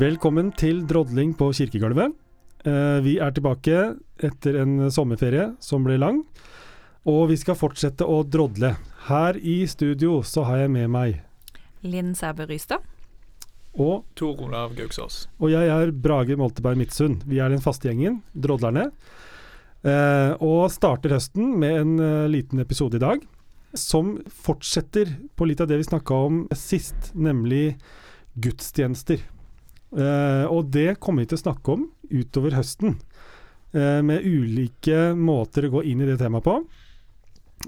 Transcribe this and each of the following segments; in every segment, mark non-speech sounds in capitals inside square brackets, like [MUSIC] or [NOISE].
Velkommen til drodling på kirkegulvet. Eh, vi er tilbake etter en sommerferie som ble lang, og vi skal fortsette å drodle. Her i studio så har jeg med meg Linn Sæbø Rystad. og, Tor Olav Gauksås. og jeg er Brage Molteberg Midtsund. Vi er den faste gjengen, drodlerne. Eh, og starter høsten med en eh, liten episode i dag som fortsetter på litt av det vi snakka om sist, nemlig gudstjenester. Eh, og det kommer vi til å snakke om utover høsten, eh, med ulike måter å gå inn i det temaet på.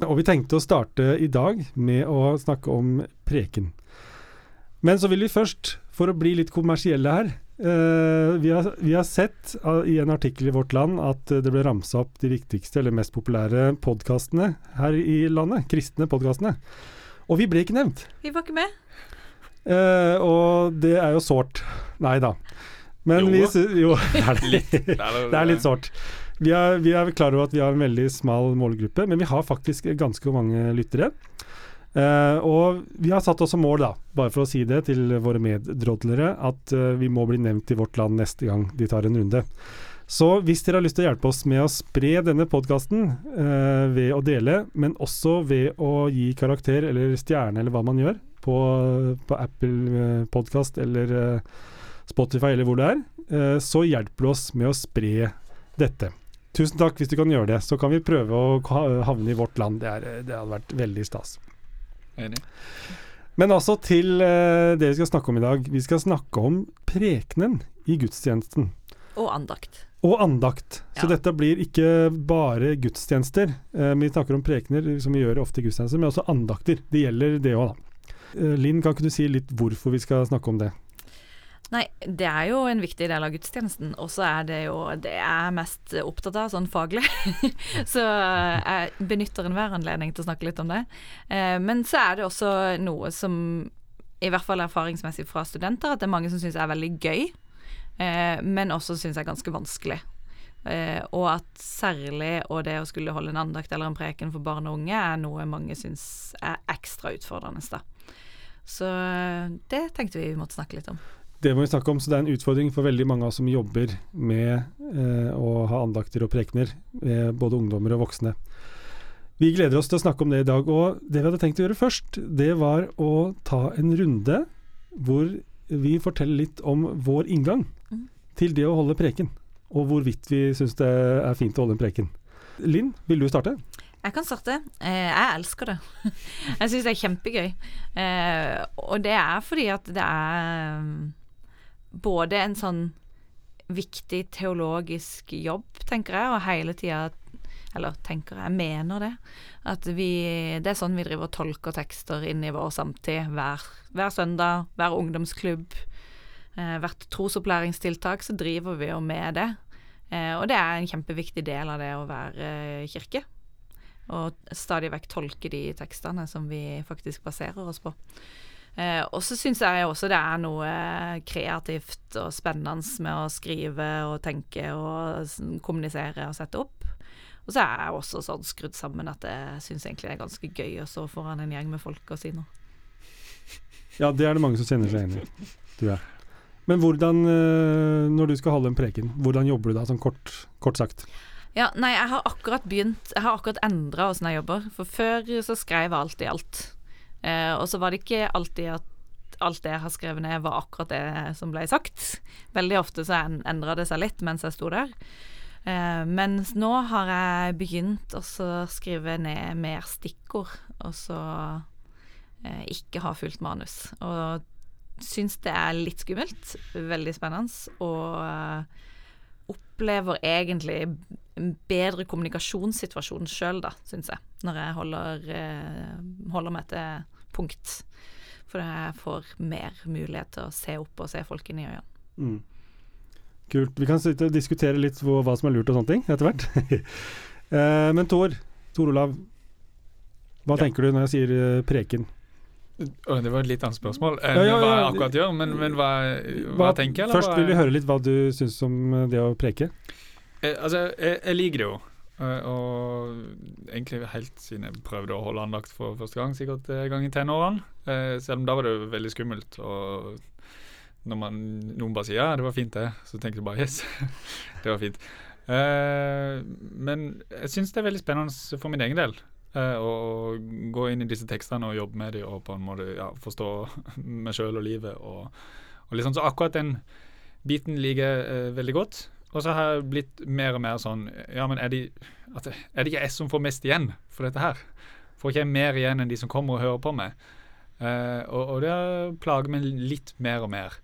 Og vi tenkte å starte i dag med å snakke om preken. Men så vil vi først, for å bli litt kommersielle her eh, vi, har, vi har sett ah, i en artikkel i Vårt Land at det ble ramsa opp de viktigste eller mest populære podkastene her i landet. Kristne podkastene. Og vi ble ikke nevnt. Vi var ikke med. Eh, og det er jo sårt. Nei da. Men Jo. vi Jo, [LAUGHS] det er litt, Det er, litt sårt. Vi er, vi er klar over at vi har en veldig smal målgruppe, men vi har faktisk ganske mange lyttere. Uh, og vi har satt oss som mål, da, bare for å si det til våre meddrodlere, at uh, vi må bli nevnt i vårt land neste gang de tar en runde. Så hvis dere har lyst til å hjelpe oss med å spre denne podkasten uh, ved å dele, men også ved å gi karakter eller stjerne eller hva man gjør på, på Apple eh, Podcast eller eh, Spotify eller hvor det er, eh, så hjelper du oss med å spre dette. Tusen takk hvis du kan gjøre det. Så kan vi prøve å havne i vårt land. Det, er, det hadde vært veldig stas. Enig. Men altså til eh, det vi skal snakke om i dag. Vi skal snakke om prekenen i gudstjenesten. Og andakt. Og andakt. Så dette blir ikke bare gudstjenester. Eh, vi snakker om prekener, som vi gjør ofte i gudstjenester, men også andakter. Det gjelder det òg, da. Eh, Linn, kan ikke du si litt hvorfor vi skal snakke om det? Nei, det er jo en viktig del av gudstjenesten, og så er det jo det jeg er mest opptatt av sånn faglig. [LAUGHS] så jeg benytter enhver anledning til å snakke litt om det. Eh, men så er det også noe som, i hvert fall erfaringsmessig fra studenter, at det er mange som syns er veldig gøy, eh, men også syns er ganske vanskelig. Eh, og at særlig og det å skulle holde en andakt eller en preken for barn og unge er noe mange syns er ekstra utfordrende. da. Så det tenkte vi vi måtte snakke litt om. Det må vi snakke om, så det er en utfordring for veldig mange av oss som jobber med eh, å ha andakter og prekener, eh, både ungdommer og voksne. Vi gleder oss til å snakke om det i dag, og det vi hadde tenkt å gjøre først, det var å ta en runde hvor vi forteller litt om vår inngang mm. til det å holde preken, og hvorvidt vi syns det er fint å holde en preken. Linn, vil du starte? Jeg kan starte. Eh, jeg elsker det. [LAUGHS] jeg syns det er kjempegøy. Eh, og det er fordi at det er både en sånn viktig teologisk jobb, tenker jeg, og hele tida Eller tenker jeg, mener det. At vi Det er sånn vi driver og tolker tekster inn i vår samtid hver, hver søndag, hver ungdomsklubb. Eh, hvert trosopplæringstiltak så driver vi jo med det. Eh, og det er en kjempeviktig del av det å være eh, kirke og stadig vekk tolke de tekstene som vi faktisk baserer oss på. Eh, og så syns jeg også det er noe kreativt og spennende med å skrive og tenke og kommunisere og sette opp. Og så er jeg også sånn skrudd sammen at jeg syns egentlig det er ganske gøy å stå foran en gjeng med folk og si noe. Ja, det er det mange som kjenner seg igjen i, tror jeg. Men hvordan, eh, når du skal holde en preken, hvordan jobber du da, sånn kort, kort sagt? Ja, nei, jeg har akkurat begynt Jeg har akkurat endra åssen jeg jobber. For før så skrev jeg alltid alt. Eh, og så var det ikke alltid at alt det jeg har skrevet ned, var akkurat det som ble sagt. Veldig ofte så endra det seg litt mens jeg sto der. Eh, mens nå har jeg begynt å skrive ned mer stikkord, og så eh, ikke ha fullt manus. Og syns det er litt skummelt. Veldig spennende. Og eh, opplever egentlig en bedre kommunikasjonssituasjon sjøl, da, syns jeg. Når jeg holder, eh, holder meg til punkt. For jeg får mer mulighet til å se opp og se folk inn i øynene. Mm. Kult. Vi kan sitte og diskutere litt hva, hva som er lurt og sånne ting etter hvert. [LAUGHS] eh, men Tor, Tor Olav, hva Ja. tenker du når jeg sier eh, preken? Det var et litt annet spørsmål enn Ja, ja, hva jeg akkurat gjør, men, men hva, hva jeg tenker eller Først hva vil vi høre litt hva du syns om eh, det å preke. Eh, altså, jeg, jeg liker det jo. Eh, Og egentlig helt siden jeg prøvde å holde andakt for første gang, sikkert en gang i tenårene. Eh, Selv om da var det veldig skummelt. Og når man, noen bare sier 'ja, det var fint', det, så tenker du bare 'yes, [LAUGHS] det var fint'. Uh, men jeg syns det er veldig spennende for min egen del å gå inn i disse tekstene og jobbe med dem og på en måte ja, forstå [LAUGHS] meg sjøl og livet. Og, og liksom, så akkurat den biten liker jeg veldig godt. Og så har jeg blitt mer og mer sånn Ja, men er, det, at, er det ikke jeg som får mest igjen for dette her? Får ikke jeg mer igjen enn de som kommer og hører på meg? og, og det plager meg litt mer og mer.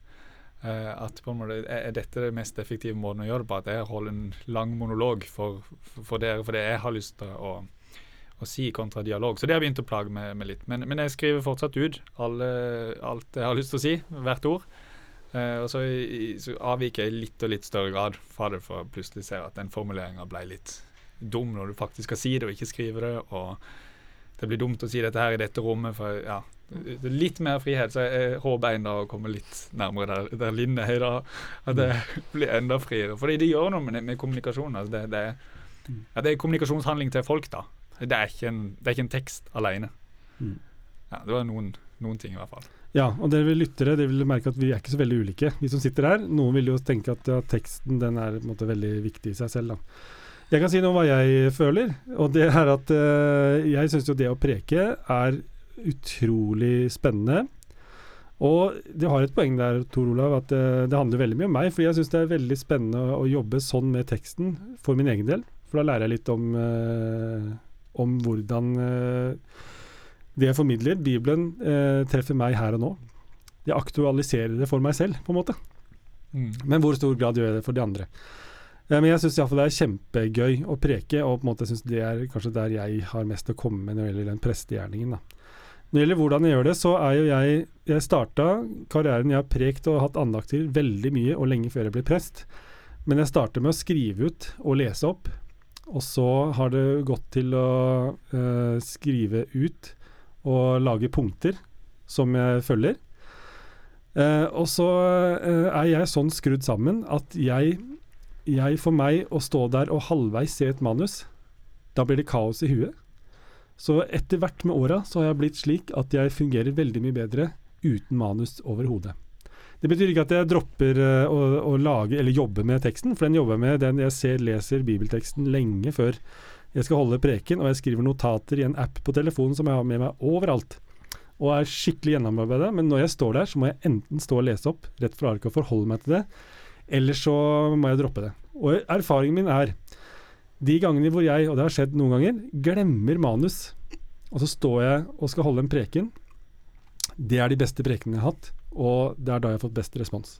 Uh, at på en måte Er dette det mest effektive måten å gjøre det på? At jeg holder en lang monolog for, for, dere for det jeg har lyst til å, å, si, kontra dialog. Så det har begynt å plage meg litt. Men, men, jeg skriver fortsatt ut alle, alt jeg har lyst til å si, hvert ord. Uh, og så, så, avviker jeg i litt og litt større grad fra det, for å plutselig se at den formuleringa ble litt dum når du faktisk skal si det og ikke skrive det. Og det blir dumt å si dette her i dette rommet, for ja, litt mer frihet, så jeg håper enda å komme litt nærmere der, der Linn er da. At det blir enda friere. Fordi det gjør noe med, med kommunikasjon. Altså det, det, ja, det, er kommunikasjonshandling til folk, da. Det er ikke en, er ikke en tekst alene. Mm. Ja, det var noen, noen, ting, i hvert fall. Ja, og dere lyttere dere vil merke at vi er ikke så veldig ulike, vi som sitter her. Noen vil jo tenke at ja, teksten den er måte, veldig viktig i seg selv. da. Jeg kan si noe om hva jeg føler, og det er at uh, jeg syns jo det å preke er utrolig spennende. Og det har et poeng der, Tor Olav, at eh, det handler veldig mye om meg. For jeg syns det er veldig spennende å jobbe sånn med teksten for min egen del. For da lærer jeg litt om, uh, om hvordan det jeg formidler, Bibelen, eh, treffer meg her og nå. Jeg aktualiserer det for meg selv, på en måte. Mm. Men hvor stor grad gjør jeg det for de andre? Ja, men jeg syns iallfall det er kjempegøy å preke, og på en måte synes det er kanskje der jeg har mest å komme med når det gjelder den prestegjerningen. da. Når det gjelder hvordan jeg gjør det, så er jo jeg Jeg starta karrieren Jeg har prekt og hatt andakt til veldig mye og lenge før jeg ble prest. Men jeg starter med å skrive ut og lese opp. Og så har det gått til å uh, skrive ut og lage punkter som jeg følger. Eh, og så eh, er jeg sånn skrudd sammen at jeg, jeg For meg å stå der og halvveis se et manus, da blir det kaos i huet. Så etter hvert med åra så har jeg blitt slik at jeg fungerer veldig mye bedre uten manus overhodet. Det betyr ikke at jeg dropper uh, å, å, lage eller jobbe med teksten, for den jobber jeg med. Den jeg ser leser bibelteksten lenge før jeg skal holde preken, og jeg skriver notater i en app på telefonen som jeg har med meg overalt. Og er skikkelig gjennomarbeidet, men når jeg står der, så må jeg enten stå og lese opp rett fra arket og forholde meg til det, eller så må jeg droppe det. Og erfaringen min er de gangene hvor jeg, og det har skjedd noen ganger, glemmer manus, og så står jeg og skal holde en preken, det er de beste prekenene jeg har hatt, og det er da jeg har fått best respons.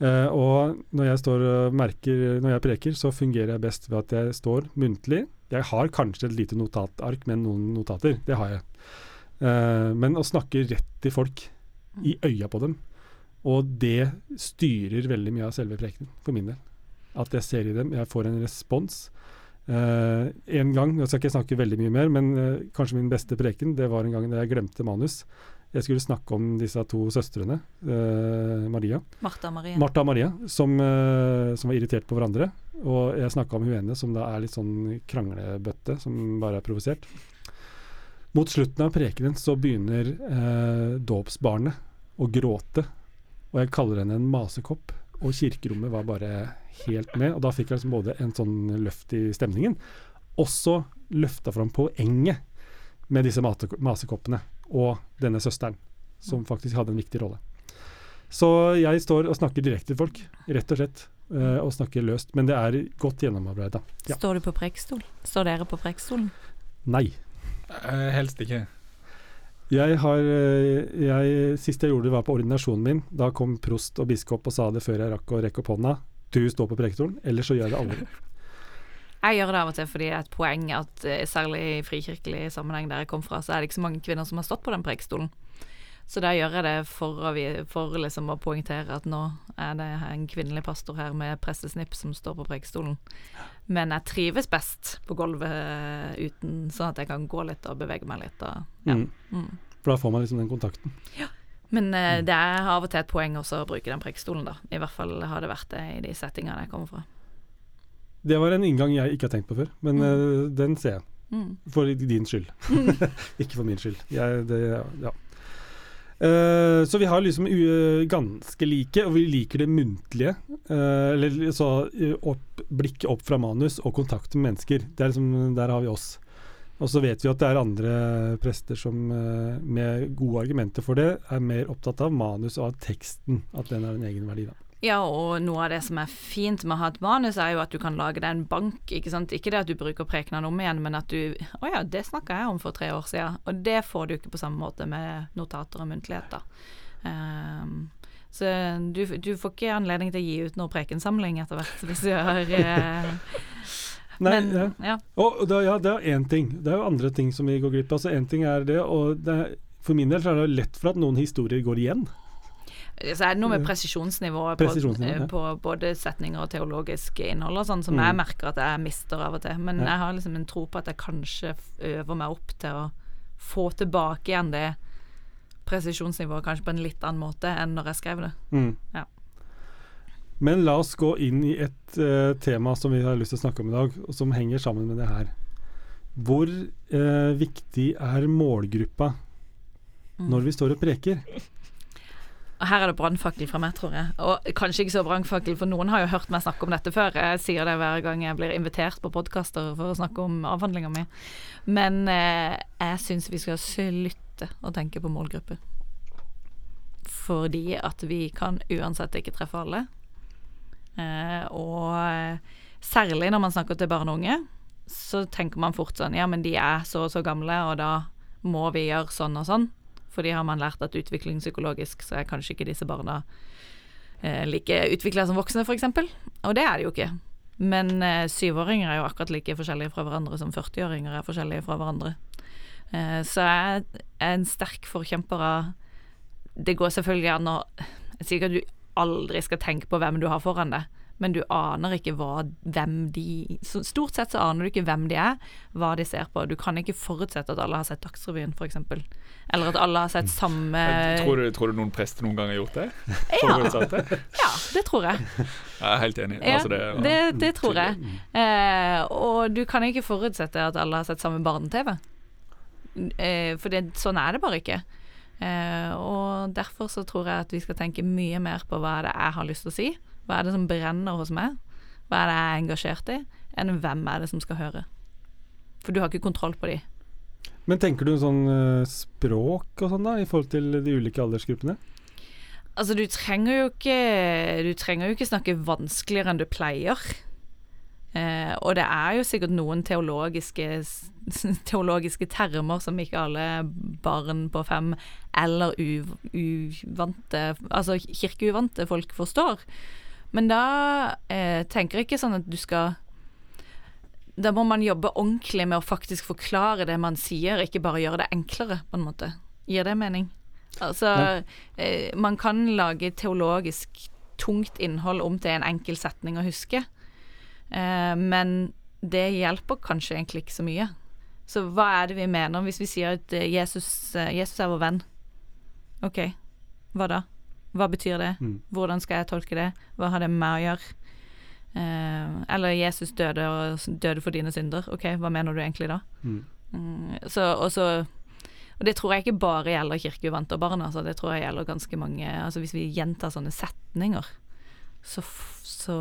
Uh, og når jeg, står og merker, når jeg preker, så fungerer jeg best ved at jeg står muntlig. Jeg har kanskje et lite notatark med noen notater, det har jeg. Uh, men å snakke rett til folk, i øya på dem, og det styrer veldig mye av selve prekenen, for min del. At jeg ser i dem, jeg får en respons. Uh, en gang, jeg skal ikke snakke veldig mye mer, men kanskje min beste preken det var en gang da jeg glemte manus. Jeg skulle snakke om disse to søstrene, uh, Maria. Martha Maria. Martha Maria, som, som var irritert på hverandre. Og jeg snakka om hun ene som da er litt sånn kranglebøtte, som bare er provosert. Mot slutten av prekenen så begynner dåpsbarnet å gråte, og jeg kaller henne en masekopp. Og kirkerommet var bare helt med. Og da fikk jeg liksom både en sånn løft i stemningen, også løfta fram poenget med disse masekoppene og denne søsteren, som faktisk hadde en viktig rolle. Så jeg står og snakker direkte til folk, rett og slett. Uh, og snakker løst. Men det er godt gjennomarbeida. Ja. Står du på prekestol? Står dere på prekstolen? Nei. Uh, helst ikke. Jeg har eh, jeg, Sist jeg gjorde det, var på ordinasjonen min. Da kom prost og biskop og sa det før jeg rakk å rekke opp hånda. Du står på prekestolen, ellers så gjør jeg det aldri. [LAUGHS] Jeg gjør det av og til fordi det er et poeng at eh, særlig i frikirkelig sammenheng der jeg kom fra, så er det ikke så mange kvinner som har stått på den prekestolen. Så da gjør jeg det for å, for liksom å poengtere at nå er det en kvinnelig pastor her med prestesnipp som står på prekestolen. Men jeg trives best på gulvet uten, sånn at jeg kan gå litt og bevege meg litt. Og, ja. mm. Mm. For da får man liksom den kontakten. Ja. Men uh, det er av og til et poeng også å bruke den prekestolen, da. I hvert fall har det vært det i de settingene jeg kommer fra. Det var en inngang jeg ikke har tenkt på før, men mm. uh, den ser jeg. Mm. For din skyld. [LAUGHS] [LAUGHS] ikke for min skyld. Jeg, det, ja. Uh, så vi har liksom uh, ganske like, og vi liker det muntlige. Uh, eller så opp, blikket opp fra manus og kontakt med mennesker. Det er liksom, der har vi oss. Og så vet vi at det er andre prester som med gode argumenter for det, er mer opptatt av manus og av teksten. At den er en egen verdi. da. Ja, og noe av det som er fint med å ha et manus, er jo at du kan lage deg en bank. Ikke sant? Ikke det at du bruker prekenene om igjen, men at du Å ja, det snakka jeg om for tre år siden. Og det får du ikke på samme måte med notater og muntligheter. Ehm, så du, du får ikke anledning til å gi ut noe prekensamling etter hvert, hvis du har [LAUGHS] eh, Nei, Men ja. ja. Og da, ja, det er én ting. Det er jo andre ting som vi går glipp av. Så én ting er det, og det er, for min del så er det lett for at noen historier går igjen. Så er det noe med presisjonsnivået på, ja. på både setninger og teologisk innhold og sånn, som Mm. jeg merker at jeg mister av og til. Men Ja. jeg har liksom en tro på at jeg kanskje øver meg opp til å få tilbake igjen det presisjonsnivået, kanskje på en litt annen måte enn når jeg skrev det. Mm. Ja. Men la oss gå inn i et uh, tema som vi har lyst til å snakke om i dag, og som henger sammen med det her. Hvor uh, viktig er målgruppa Mm. når vi står og preker? Og her er det brannfakkel fra meg, tror jeg. Og kanskje ikke så brannfakkel, for noen har jo hørt meg snakke om dette før. Jeg sier det hver gang jeg blir invitert på podkaster for å snakke om avhandlinga mi. Men eh, jeg syns vi skal slutte å tenke på målgruppe. Fordi at vi kan uansett ikke treffe alle. Eh, og eh, særlig når man snakker til barn og unge, så tenker man fort sånn Ja, men de er så og så gamle, og da må vi gjøre sånn og sånn. Fordi har man lært at utviklingspsykologisk så er kanskje ikke disse barna eh, like utvikla som voksne, f.eks. Og det er de jo ikke. Men eh, syvåringer er jo akkurat like forskjellige fra hverandre som 40-åringer er forskjellige fra hverandre. Eh, så jeg er en sterk forkjemper av Det går selvfølgelig an å Jeg sier ikke at du aldri skal tenke på hvem du har foran deg, men du aner ikke hva, hvem de Stort sett så aner du ikke hvem de er, hva de ser på. Du kan ikke forutsette at alle har sett Dagsrevyen, f.eks. Eller at alle har sett samme tror, du, tror du noen prester noen gang har gjort det? Ja, det? ja, det tror jeg. Jeg er helt enig. Ja, Altså, det, det, det tror jeg. Mm. Eh, og du kan ikke forutsette at alle har sett samme barne-TV. Eh, for det, sånn er det bare ikke. Eh, og derfor så tror jeg at vi skal tenke mye mer på hva det er jeg har lyst til å si. Hva er det som brenner hos meg? Hva er det jeg er engasjert i? Enn hvem er det som skal høre? For du har ikke kontroll på de. Men tenker du sånn eh, språk og sånn, da, i forhold til de ulike aldersgruppene? Altså, du trenger jo ikke Du trenger jo ikke snakke vanskeligere enn du pleier. Eh, og det er jo sikkert noen teologiske, [LAUGHS] teologiske termer som ikke alle barn på fem eller uvante, altså kirkeuvante folk forstår. Men da eh, tenker jeg ikke sånn at du skal Da må man jobbe ordentlig med å faktisk forklare det man sier, ikke bare gjøre det enklere, på en måte. Gir det mening? Altså, eh, man kan lage teologisk tungt innhold om til en enkel setning å huske, eh, men det hjelper kanskje egentlig ikke så mye. Så hva er det vi mener hvis vi sier at eh, Jesus, eh, Jesus er vår venn? OK, hva da? Hva betyr det? Mm. Hvordan skal jeg tolke det? Hva har det med meg å gjøre? Eh, eller Jesus døde, og, døde for dine synder. OK, hva mener du egentlig da? Mm. Mm, så, og, så, og det tror jeg ikke bare gjelder kirkeuvante barn, altså. det tror jeg gjelder ganske mange altså Hvis vi gjentar sånne setninger, så, så,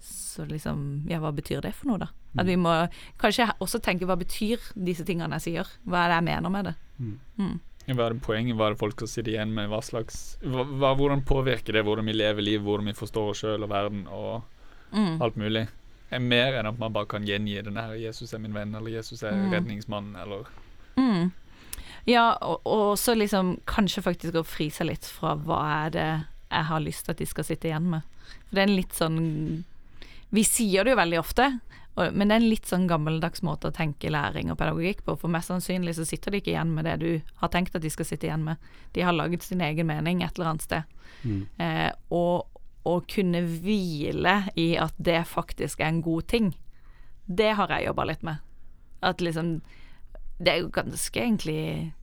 så liksom Ja, hva betyr det for noe, da? At vi må kanskje også tenke hva betyr disse tingene jeg sier? Hva er det jeg mener med det? Mm. Hva er det poenget? Hva er det folk skal sitte igjen med? Hva slags, hva, hvordan påvirker det hvordan vi lever liv, hvordan vi forstår oss sjøl og verden og Mm. alt mulig? Er mer enn at man bare kan gjengi den her 'Jesus er min venn', eller 'Jesus er Mm. redningsmann', eller Mm. Ja, og, og så liksom kanskje faktisk å fri seg litt fra hva er det jeg har lyst til at de skal sitte igjen med. For det er en litt sånn Vi sier det jo veldig ofte, og, men det er en litt sånn gammeldags måte å tenke læring og pedagogikk på. For mest sannsynlig så sitter de ikke igjen med det du har tenkt at de skal sitte igjen med. De har laget sin egen mening et eller annet sted. Mm. Eh, og å kunne hvile i at det faktisk er en god ting, det har jeg jobba litt med. At liksom Det er jo ganske egentlig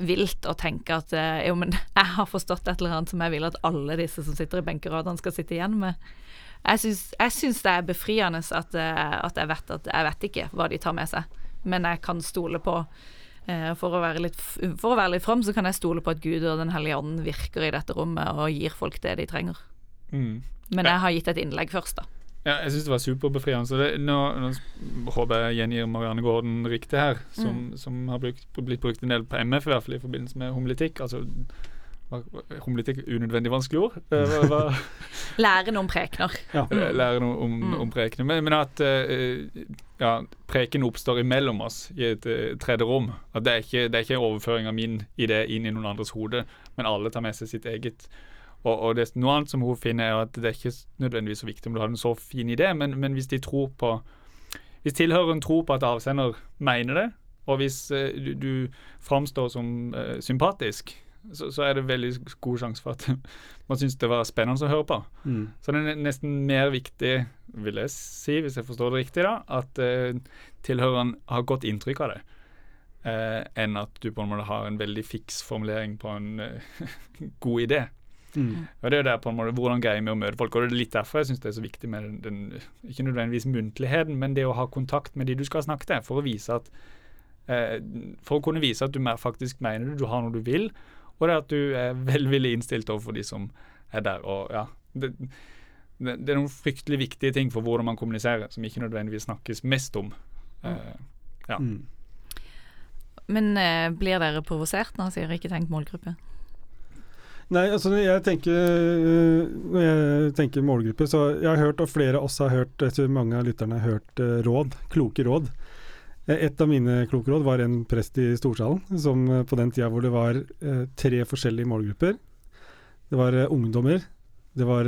vilt å tenke at eh, jo, men [LAUGHS] jeg har forstått et eller annet som jeg vil at alle disse som sitter i benkeradene skal sitte igjen med. Jeg syns, det er befriende at, eh, at jeg vet at jeg vet ikke hva de tar med seg, men jeg kan stole på Eh, for, å være litt, for å være litt fram, så kan jeg stole på at Gud og Den hellige ånd virker i dette rommet og gir folk det de trenger. Mm. Men jeg har gitt et innlegg først, da. Ja, jeg syns det var superbefriende. Det, nå, nå håper jeg gjengir Marianne Gården riktig her, som, som har brukt, blitt brukt en del på MF, i hvert fall i forbindelse med homletikk. Altså hva- litt unødvendig vanskelig ord. Eh, Hva, hva, [LAUGHS] Lære om prekener. Ja. lære noe om, Mm. om prekener. Men, men at eh, ja, preken oppstår imellom oss i et eh, tredje rom. At det er, ikke, det er ikke en overføring av min idé inn i noen andres hode, men alle tar med seg sitt eget. Og, og det, noe annet som hun finner, er at det er ikke nødvendigvis så viktig om du har en så fin idé, men, men hvis de tror på Hvis tilhøreren tror på at avsender mener det, og hvis eh, du, du framstår som uh, sympatisk, så, så er det veldig god sjanse for at [LAUGHS] man syns det var spennende å høre på. Mm. Så det er nesten mer viktig, vil jeg si, hvis jeg forstår det riktig, da, at uh, tilhøreren har godt inntrykk av det, Uh, enn at du på en måte har en veldig fiks formulering på en uh, [LAUGHS] god idé. Mm. Og det er jo der på en måte hvordan greier vi å møte folk. Og det er litt derfor jeg syns det er så viktig med den, den ikke nødvendigvis muntligheten, men det å ha kontakt med de du skal snakke til, for å vise at For å kunne vise at du mer faktisk mener det, du har noe du vil, og det at du er velvillig innstilt overfor de som er der. Og ja, det, det, det er noen fryktelig viktige ting for hvordan man kommuniserer, som ikke nødvendigvis snakkes mest om. Eh, Ja. Mm. Men uh, blir dere provosert når sier ikke tenk målgruppe? Nei, altså jeg tenker øh, Når jeg tenker målgruppe, så jeg har hørt, og flere av oss har hørt, jeg tror mange av lytterne har hørt råd, kloke råd. Eh, Et av mine kloke råd var en prest i Storsalen, som øh, på den tida hvor det var øh, tre forskjellige målgrupper. Det var ungdommer, det var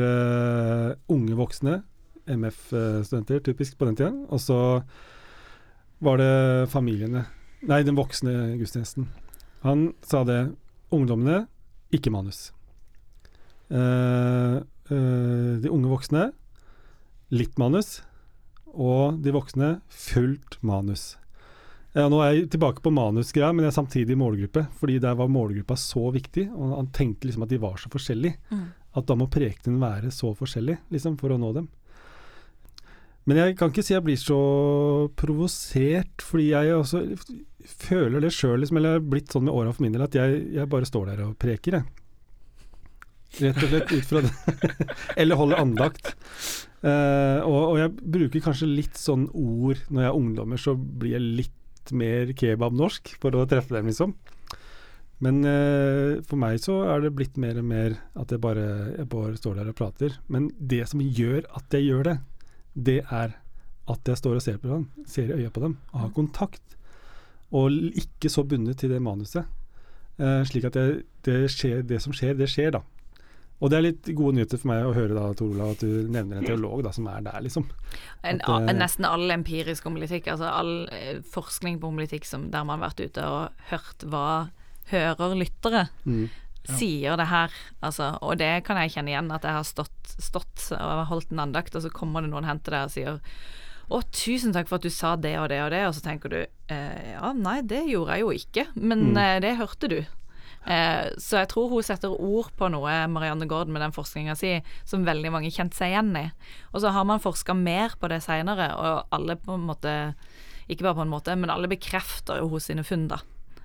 unge voksne, MF-studenter typisk på den tida, og så var det familiene. Nei, den voksne gudstjenesten. Han sa det. Ungdommene ikke manus. Eh, eh, de unge voksne litt manus, og de voksne fullt manus. Ja, nå er jeg tilbake på manusgreia, men jeg er samtidig i målgruppe, fordi der var målgruppa så viktig, og han tenkte liksom at de var så forskjellige, Mm. at da må prekenen være så forskjellig, liksom, for å nå dem. Men jeg kan ikke si jeg blir så provosert, fordi jeg også føler det sjøl, liksom, eller jeg har blitt sånn med åra for min del, at jeg, jeg bare står der og preker, jeg. Rett og slett ut fra det. [LAUGHS] eller holder andakt. Uh, og, og jeg bruker kanskje litt sånn ord når jeg er ungdommer, så blir jeg litt mer kebab-norsk for å treffe dem, liksom. Men eh, for meg så er det blitt mer og mer at jeg bare, jeg bare står der og prater. Men det som gjør at jeg gjør det, det er at jeg står og ser på dem, ser i øya på dem, og har kontakt. Og ikke så bundet til det manuset. Eh, slik at jeg, det, skjer, det som skjer, det skjer, da. Og det er litt gode nyheter for meg å høre da, Tor Olav, at du nevner en teolog da, som er der, liksom. En, At det- nesten all empirisk homiletikk, altså all eh, forskning på homiletikk der man har vært ute og hørt hva hører lyttere, Mm. sier det her. Altså, og det kan jeg kjenne igjen, at jeg har stått, stått og holdt en andakt, og så kommer det noen hen til deg og sier å, tusen takk for at du sa det og det og det, og så tenker du eh, ja, nei, det gjorde jeg jo ikke, men Mm. eh, det hørte du. Eh, så jeg tror hun setter ord på noe, Marianne Gaard, med den forskninga si, som veldig mange kjente seg igjen i. Og så har man forska mer på det seinere, og alle på en måte Ikke bare på en måte, men alle bekrefter jo hos sine funn, da.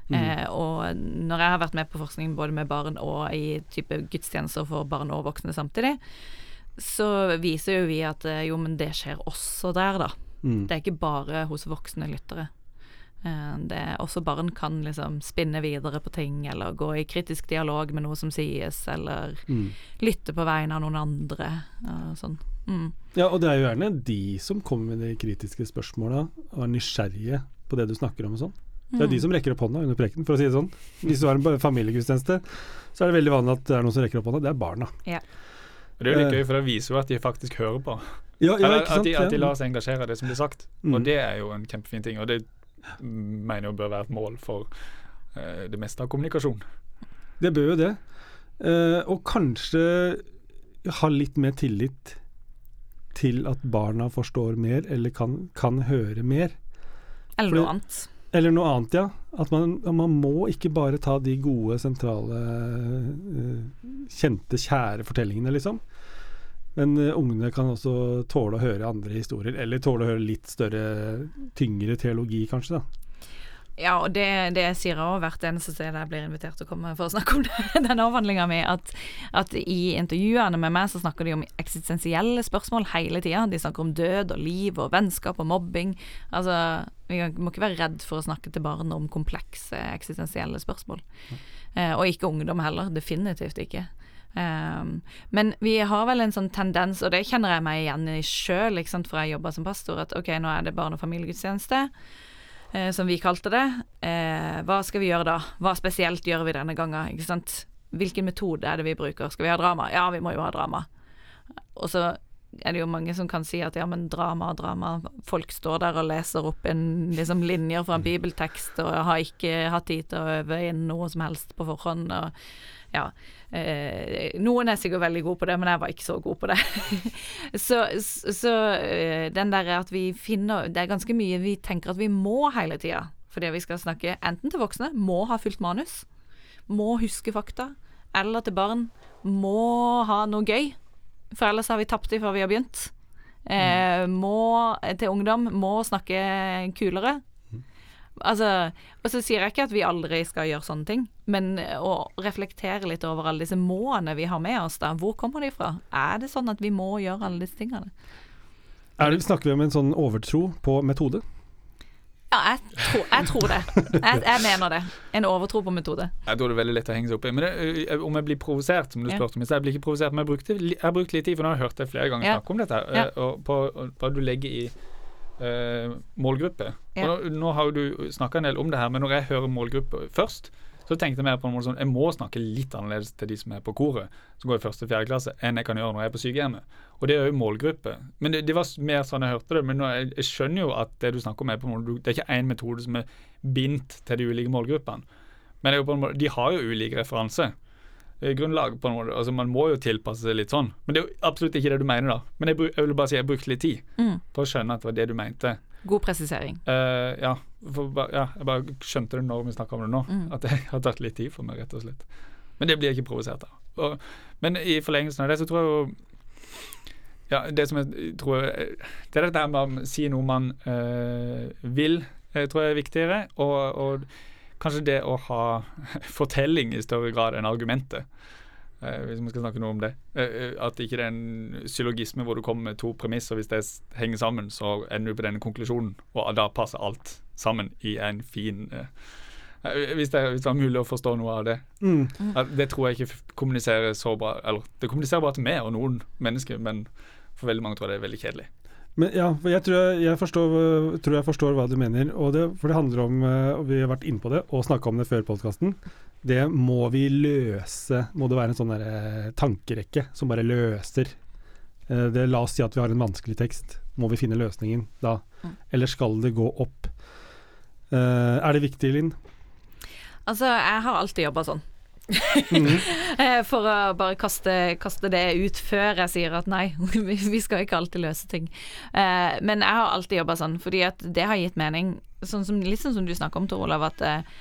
Eh, og når jeg har vært med på forskning både med barn og i type gudstjenester for barn og voksne samtidig, så viser jo vi at eh, jo, men det skjer også der, da. Mm. Det er ikke bare hos voksne lyttere. Eh, Det også barn kan liksom spinne videre på ting, eller gå i kritisk dialog med noe som sies, eller Mm. lytte på vegne av noen andre. Og sånn. Mm. Ja, og det er jo gjerne de som kommer med de kritiske spørsmåla, og er nysgjerrige på det du snakker om og sånn. Det er Mm. de som rekker opp hånda under preken, for å si det sånn. Hvis du har en familiegudstjeneste, så er det veldig vanlig at det er noen som rekker opp hånda. Det er barna. Og Det er jo litt Eh. gøy, for det viser jo at de faktisk hører på. Ja, ja Eller ikke sant? at, de, at de lar seg engasjere av det som blir sagt. Mm. Og det er jo en kjempefin ting. Og det mener jo bør være et mål for uh, det meste av kommunikasjon. Det bør jo det. Uh, og kanskje ha litt mer tillit til at barna forstår mer, eller kan, kan høre mer. Eller noe annet. Eller noe annet, ja. At man, man må ikke bare ta de gode, sentrale, eh, kjente, kjære fortellingene, liksom. Men eh, ungene kan også tåle å høre andre historier, eller tåle å høre litt større, tyngre teologi, kanskje. da. Ja, og det, det jeg sier òg hvert eneste sted jeg blir invitert til å komme for å snakke om det, [LAUGHS] den avhandlinga mi, at, at, i intervjuene med meg så snakker de om eksistensielle spørsmål hele tida. De snakker om død og liv og vennskap og mobbing. Altså, vi må ikke være redd for å snakke til barn om komplekse eksistensielle spørsmål. Eh, og ikke ungdom heller. Definitivt ikke. Um, men vi har vel en sånn tendens, og det kjenner jeg meg igjen i sjøl, for jeg jobber som pastor, at ok, nå er det barne- og familiegudstjeneste uh, som vi kalte det. Uh, hva skal vi gjøre da? Hva spesielt gjør vi denne gangen? Ikke sant? Hvilken metode er det vi bruker? Skal vi ha drama? Ja, vi må jo ha drama. Og så er det jo mange som kan si at ja, men drama, drama Folk står der og leser opp en liksom, linjer fra en bibeltekst og har ikke hatt tid til å øve inn noe som helst på forhånd. Og, ja, eh, noen er sikkert veldig gode på det, men jeg var ikke så god på det. [LAUGHS] så, så eh, den der at vi finner Det er ganske mye vi tenker at vi må hele tida. Fordi vi skal snakke enten til voksne, må ha fullt manus, må huske fakta, eller til barn, må ha noe gøy for ellers har vi tapt det før vi har begynt. Eh, må, til ungdom må snakke kulere. Altså, og så sier jeg ikke at vi aldri skal gjøre sånne ting, men å reflektere litt over alle disse må-ene vi har med oss, da. Hvor kommer de fra? Er det sånn at vi må gjøre alle disse tingene? Er det, snakker vi om en sånn overtro på metode? Ja, jeg tror, jeg tror det. Jeg, jeg, mener det. En overtro på metode. Jeg tror det er veldig lett å henge seg opp i. Men det, om jeg blir provosert, som du spurte om Jeg blir ikke provosert, men jeg, brukte, jeg har brukt litt tid, for nå har jeg hørt deg flere ganger ja. snakke om dette, ja. og på hva du legger i uh, målgruppe. Og nå, nå, har du snakka en del om det her, men når jeg hører målgruppe først, så tenkte jeg mer på en måte sånn Jeg må snakke litt annerledes til de som er på koret, som går i første og fjerde klasse, enn jeg kan gjøre når jeg er på sykehjemmet. Og det er jo målgruppe. Men det, det, var mer sånn jeg hørte det. Men jeg, jeg, skjønner jo at det du snakker om, er på en måte Det er ikke én metode som er bindt til de ulike målgruppene. Men måte, de har jo ulike referansegrunnlag. på en måte, altså Man må jo tilpasse seg litt sånn. Men det er jo absolutt ikke det du mener, da. Men jeg, jeg vil bare si jeg brukte litt tid mm. på å skjønne at det var det du mente. God presisering. Uh, ja, for, ja, jeg bare skjønte det når vi snakka om det nå. Mm. At det [LAUGHS] har tatt litt tid for meg, rett og slett. Men det blir jeg ikke provosert av. Og, men i forlengelsen av det så tror jeg jo ja, det som jeg tror Det er dette med å si noe man øh, vil, jeg tror jeg er viktigere. Og, og, kanskje det å ha [LAUGHS] fortelling i større grad enn argumentet. Uh, hvis vi skal snakke noe om det. Uh, at ikke det er en syllogisme hvor du kommer med to premisser. Hvis det henger sammen, så ender du på denne konklusjonen. Og da passer alt sammen i en fin hvis det, hvis det, er mulig å forstå noe av det. Mm. Det tror jeg ikke kommuniserer så bra Eller det kommuniserer bare til meg og noen mennesker, men for veldig mange tror jeg det er veldig kjedelig. Men ja, jeg tror jeg, jeg, forstår, tror jeg forstår, hva du mener. Det, for det handler om, eh, og vi har vært inne på det og snakka om det før podkasten, det må vi løse. Må det være en sånn der, eh, tankerekke som bare løser eh, det, La oss si at vi har en vanskelig tekst. Må vi finne løsningen da? Eller skal det gå opp? er det viktig, Linn? Altså, jeg har alltid jobba sånn. Mm. [LAUGHS] For å bare kaste, kaste, det ut før jeg sier at nei, [LAUGHS] vi skal ikke alltid løse ting. Eh, men jeg har alltid jobba sånn, fordi at det har gitt mening. Sånn som, litt sånn som du snakker om, Tor Olav, at eh,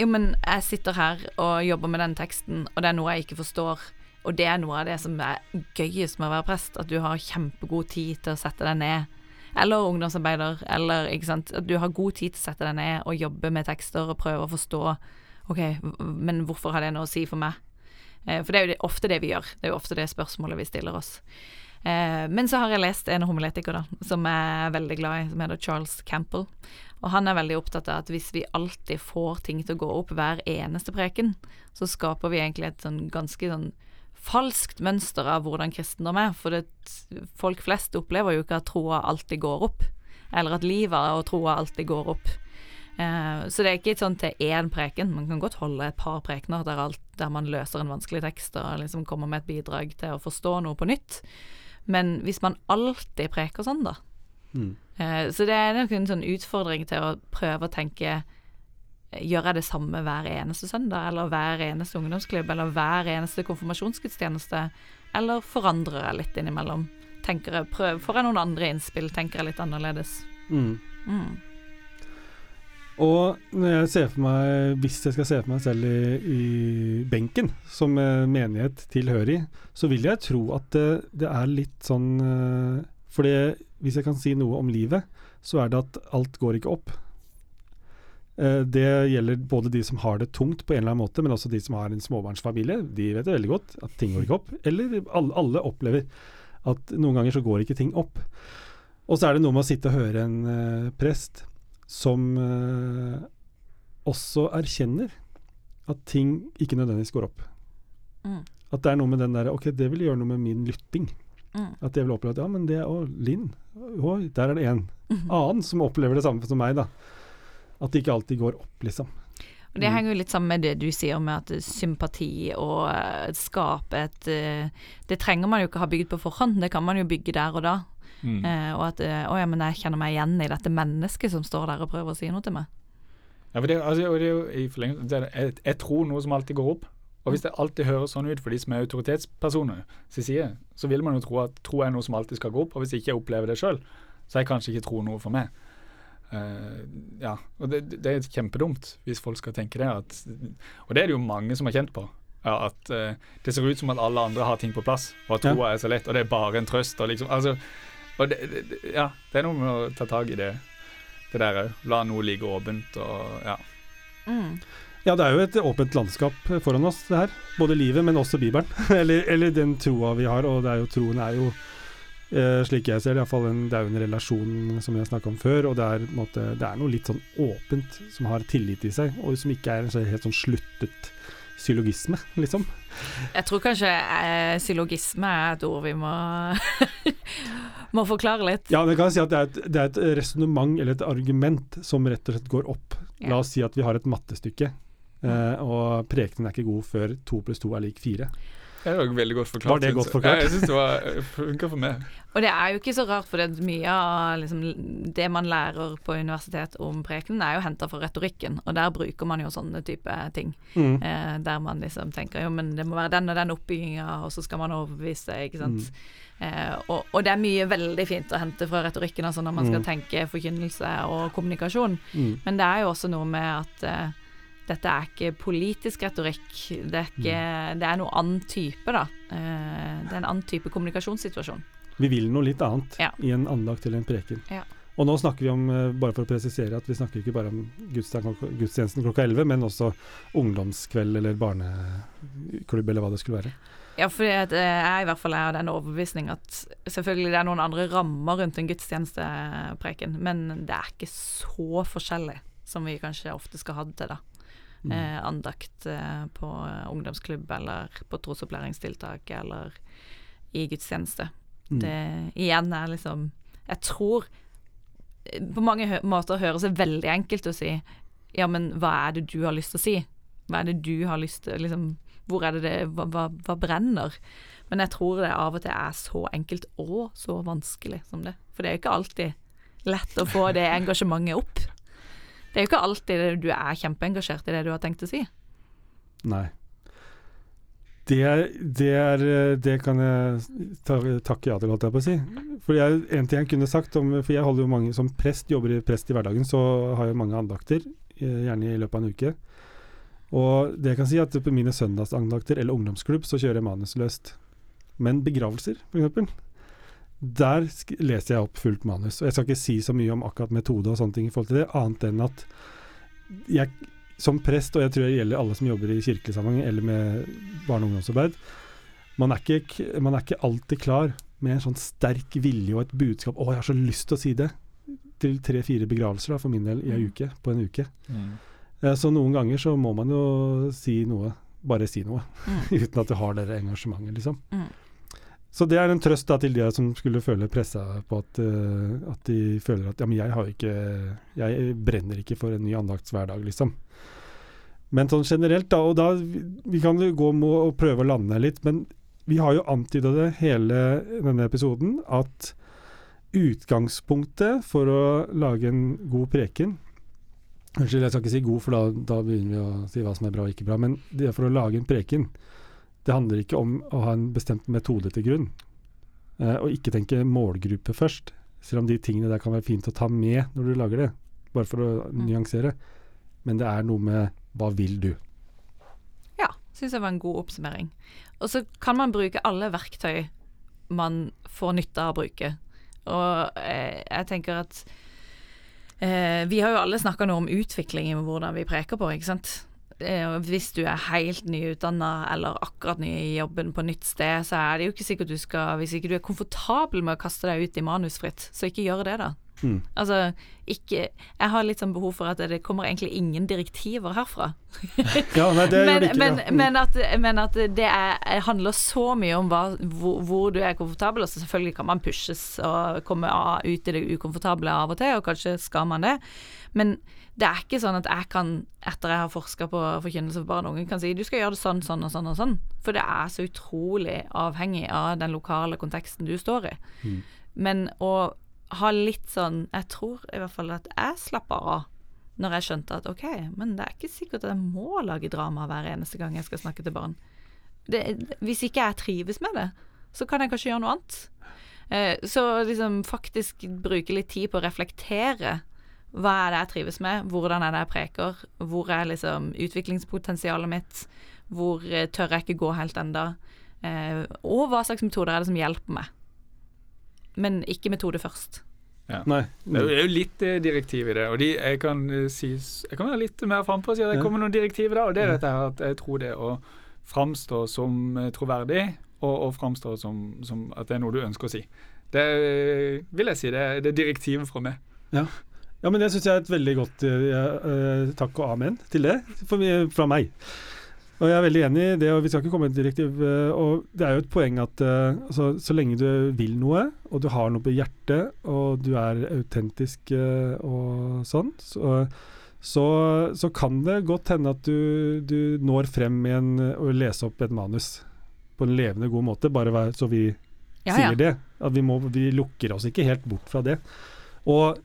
jo, men jeg sitter her og jobber med den teksten, og det er noe jeg ikke forstår. Og det er noe av det som er gøyest med å være prest, at du har kjempegod tid til å sette deg ned. Eller ungdomsarbeider, eller ikke sant. At du har god tid til å sette deg ned og jobbe med tekster og prøve å forstå OK, men hvorfor har det noe å si for meg? Eh, for det er jo ofte det vi gjør. Det er jo ofte det spørsmålet vi stiller oss. Eh, men så har jeg lest en homiletiker da, som jeg er veldig glad i, som heter Charles Campbell. Og han er veldig opptatt av at hvis vi alltid får ting til å gå opp hver eneste preken, så skaper vi egentlig et sånn ganske sånn falskt mønster av hvordan kristendom er. For det, folk flest opplever jo ikke at troa alltid går opp, eller at livet og troa alltid går opp. Uh, så det er ikke sånn til én preken. Man kan godt holde et par prekener der, alt, der man løser en vanskelig tekst og liksom kommer med et bidrag til å forstå noe på nytt. Men hvis man alltid preker sånn, da mm. eh, Så det er nok en sånn utfordring til å prøve å tenke Gjør jeg det samme hver eneste søndag, eller hver eneste ungdomsklubb, eller hver eneste konfirmasjonsgudstjeneste? Eller forandrer jeg litt innimellom? Tenker jeg, prøv, Får jeg noen andre innspill? Tenker jeg litt annerledes? Mm. Mm. Og når jeg ser for meg, hvis jeg skal se for meg selv i, i benken, som menighet tilhører i, så vil jeg tro at det, det er litt sånn uh, For hvis jeg kan si noe om livet, så er det at alt går ikke opp. Eh, det gjelder både de som har det tungt på en eller annen måte, men også de som har en småbarnsfamilie. De vet det veldig godt, at ting går ikke opp. Eller alle, alle opplever at noen ganger så går ikke ting opp. Og så er det noe med å sitte og høre en eh, prest som eh, også erkjenner at ting ikke nødvendigvis går opp. Mm. At det er noe med den der Ok, det vil gjøre noe med min lytting. Mm. At jeg vil oppleve at ja, men det Å, Linn. Oi, der er det en Mhm. annen som opplever det samme som meg, da. At det ikke alltid går opp, liksom. Og Det henger jo litt sammen med det du sier med at sympati og eh, skape et eh, Det trenger man jo ikke ha bygd på forhånd, det kan man jo bygge der og da. Mm. Eh, og at eh, Å ja, men jeg kjenner meg igjen i dette mennesket som står der og prøver å si noe til meg. Ja, for det, altså, det er jo i forlengelse jeg, jeg tror noe som alltid går opp. Og hvis det alltid høres sånn ut for de som er autoritetspersoner side, så vil man jo tro at tro er noe som alltid skal gå opp. Og hvis jeg ikke jeg opplever det sjøl, så er kanskje ikke tro noe for meg. Uh, ja, og det, det er kjempedumt hvis folk skal tenke det. At, og det er det jo mange som har kjent på. Ja, at uh, det ser ut som at alle andre har ting på plass, og at Ja. er så lett, og det er bare en trøst. Og liksom, altså, og det, det, ja, det er noe med å ta tak i det, det der òg. La noe ligge åpent og ja. Mm. Ja, det er jo et åpent landskap foran oss, det her. Både livet, men også Bibelen. [LAUGHS] eller, eller den troa vi har, og det er jo, troen er jo eh, slik jeg ser det, i hvert fall en, det er jo en relasjon som vi har snakka om før, og det er, måte, det er noe litt sånn åpent som har tillit i seg, og som ikke er en sånn helt sånn sluttet syllogisme, liksom. Jeg tror kanskje eh, syllogisme er et ord vi må [LAUGHS] må forklare litt. Ja, men jeg kan si at det er et, det er et resonnement eller et argument som rett og slett går opp. Ja. La oss si at vi har et mattestykke, eh, og prekenen er ikke god før to pluss to er lik fire. Det er jo veldig godt forklart. Var det godt forklart? Ja, jeg syns det funka for meg. Og det er jo ikke så rart, for mye av liksom, det man lærer på universitet om prekenen, er jo henta fra retorikken, og der bruker man jo sånne type ting. Mm. Eh, der man liksom tenker jo, men det må være den og den oppbygginga, og så skal man overbevise, ikke sant. Eh, og, og det er mye veldig fint å hente fra retorikken, altså når man skal Mm. tenke forkynnelse og kommunikasjon. Mm. Men det er jo også noe med at eh, dette er ikke politisk retorikk. Det er, ikke, det er noe annen type, da. Eh, det er en annen type kommunikasjonssituasjon. Vi vil noe litt annet Ja. i en anlagt til en preken. Ja. Og nå snakker vi om, eh, bare for å presisere, at vi snakker ikke bare om gudstjenesten klokka- gudstjenesten 11, men også ungdomskveld eller barneklubb eller hva det skulle være. Ja, for jeg er i hvert fall av den overbevisning at selvfølgelig det er noen andre rammer rundt en gudstjenestepreken, men det er ikke så forskjellig som vi kanskje ofte skal ha det til, da. Mm. Eh, andakt eh, på ungdomsklubb eller på trosopplæringstiltak eller i gudstjeneste. Mm. Det igjen er liksom Jeg tror på mange hø måter høres det veldig enkelt å si Ja, men hva er det du har lyst til å si? Hva er det du har lyst til liksom, Hvor er det det hva, hva, hva brenner? Men jeg tror det av og til er så enkelt og så vanskelig som det. For det er jo ikke alltid lett å få det engasjementet opp. Det er jo ikke alltid du er kjempeengasjert i det du har tenkt å si. Nei. Det, er, det, er, det kan jeg ta, takke ja til, holdt jeg på å si. For jeg, en ting jeg kunne sagt om For jeg holder jo mange som prest, jobber prest i hverdagen, så har jeg mange andakter, eh, gjerne i løpet av en uke. Og det jeg kan si er at på mine søndagsandakter eller ungdomsklubb så kjører jeg manusløst. Men begravelser, f.eks. Der leser jeg opp fullt manus. Og jeg skal ikke si så mye om akkurat metode og sånne ting i forhold til det, annet enn at jeg som prest, og jeg tror det gjelder alle som jobber i kirkelig sammenheng eller med barne- og ungdomsarbeid, man er, ikke, man er ikke alltid klar med en sånn sterk vilje og et budskap 'Å, jeg har så lyst til å si det', til tre-fire begravelser da, for min del i ei Mm. uke, på en uke. Mm. Så noen ganger så må man jo si noe, bare si noe, Mm. [LAUGHS] uten at du har det engasjementet, liksom. Mm. Så det er en trøst da til de som skulle føle pressa på at, uh, at de føler at ja, men jeg ikke Jeg brenner ikke for en ny andaktshverdag, liksom. Men sånn generelt, da, og da Vi kan jo gå å prøve å lande litt, men vi har jo antyda det hele denne episoden, at utgangspunktet for å lage en god preken Unnskyld, jeg skal ikke si god, for da, da begynner vi å si hva som er bra og ikke bra. Men det er for å lage en preken, det handler ikke om å ha en bestemt metode til grunn. Eh, og ikke tenke målgruppe først, selv om de tingene der kan være fint å ta med når du lager det. Bare for å Mm. nyansere. Men det er noe med hva vil du? Ja, syns jeg var en god oppsummering. Og så kan man bruke alle verktøy man får nytte av å bruke. Og eh, jeg tenker at eh, Vi har jo alle snakka nå om utvikling i hvordan vi preker på, ikke sant. Eh, hvis du er helt nyutdanna eller akkurat ny i jobben på nytt sted, så er det jo ikke sikkert du skal Hvis ikke du er komfortabel med å kaste deg ut i manusfritt, så ikke gjør det, da. Mm. Altså, ikke Jeg har litt sånn behov for at det kommer egentlig ingen direktiver herfra. [LAUGHS] Ja, nei, det men, gjør det ikke. men. Mm. men, at, men at det er, handler så mye om hva, hvor, hvor du er komfortabel. Altså, selvfølgelig kan man pushes og komme ut i det ukomfortable av og til, og kanskje skal man det. Men det er ikke sånn at jeg kan, etter jeg har forska på forkynnelse for barn og unge, kan si du skal gjøre det sånn, sånn og sånn og sånn. For det er så utrolig avhengig av den lokale konteksten du står i. Mm. Men å ha litt sånn Jeg tror i hvert fall at jeg slapper av når jeg skjønte at OK, men det er ikke sikkert at jeg må lage drama hver eneste gang jeg skal snakke til barn. Det, hvis ikke jeg trives med det, så kan jeg kanskje gjøre noe annet. Eh, så liksom faktisk bruke litt tid på å reflektere. Hva er det jeg trives med? Hvordan er det jeg preker? Hvor er liksom utviklingspotensialet mitt? Hvor eh, tør jeg ikke gå helt enda? Eh, og hva slags metoder er det som hjelper meg? Men ikke metode først. Nei. Det er jo- litt eh, direktiv i det, og de, jeg, kan, eh, si, jeg kan være litt mer frampå og si at det kommer noen direktiver da, og det er dette her at jeg tror det å framstå som eh, troverdig, og, og framstå som, som at det er noe du ønsker å si. Det vil jeg si, det, det er direktivet fra meg. Ja, men det syns jeg er et veldig godt uh, takk og amen til det for, fra meg. Og jeg er veldig enig i det, og vi skal ikke komme med et direktiv. eh, og det er jo et poeng at eh, altså, så lenge du vil noe, og du har noe på hjertet, og du er autentisk eh, og sånn, så, så, så kan det godt hende at du, du når frem med en, å lese opp et manus på en levende god måte, bare så vi Ja, sier ja. det. At vi, må, vi lukker oss ikke helt bort fra det. Og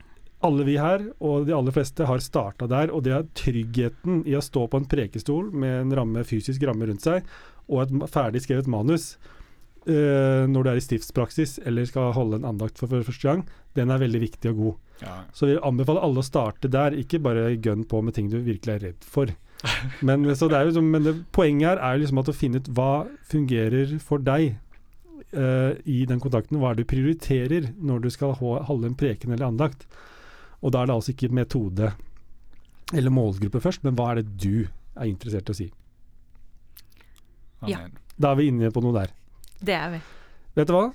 alle vi her, og de aller fleste, har starta der. Og det er tryggheten i å stå på en prekestol med en ramme, fysisk ramme rundt seg, og et ferdig skrevet manus uh, når du er i stiftspraksis eller skal holde en andakt for første gang, den er veldig viktig og god. Ja. Så vi anbefaler alle å starte der, ikke bare gønn på med ting du virkelig er redd for. [LAUGHS] Men, så det er jo, sånn- men det, poenget her er liksom at å finne ut hva fungerer for deg uh, i den kontakten. Hva er det du prioriterer når du skal holde en preken eller andakt? Og da er det altså ikke metode eller målgruppe først, men hva er det du er interessert i å si? Ja. Da er vi inne på noe der. Det er vi. Vet du hva?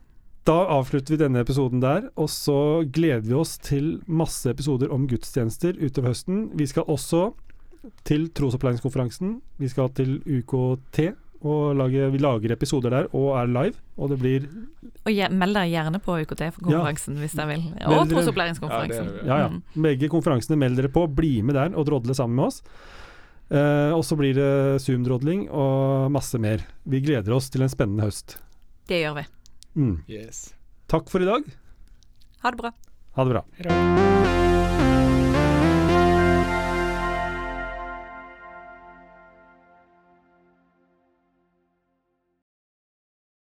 Da avslutter vi denne episoden der, og så gleder vi oss til masse episoder om gudstjenester utover høsten. Vi skal også til trosopplæringskonferansen. Vi skal til UKT, og lager, vi lager episoder der og er live. Og det blir Og meld dere gjerne på UKT-konferansen hvis dere vil. Og trosopplæringskonferansen. Ja, Ja, ja. Mm. Begge konferansene, meld dere på. Bli med der og drodle sammen med oss. Eh, og så blir det Zoom-drodling og masse mer. Vi gleder oss til en spennende høst. Det gjør vi. Mm. Yes. Takk for i dag. Ha det bra. Ha det bra. Hei.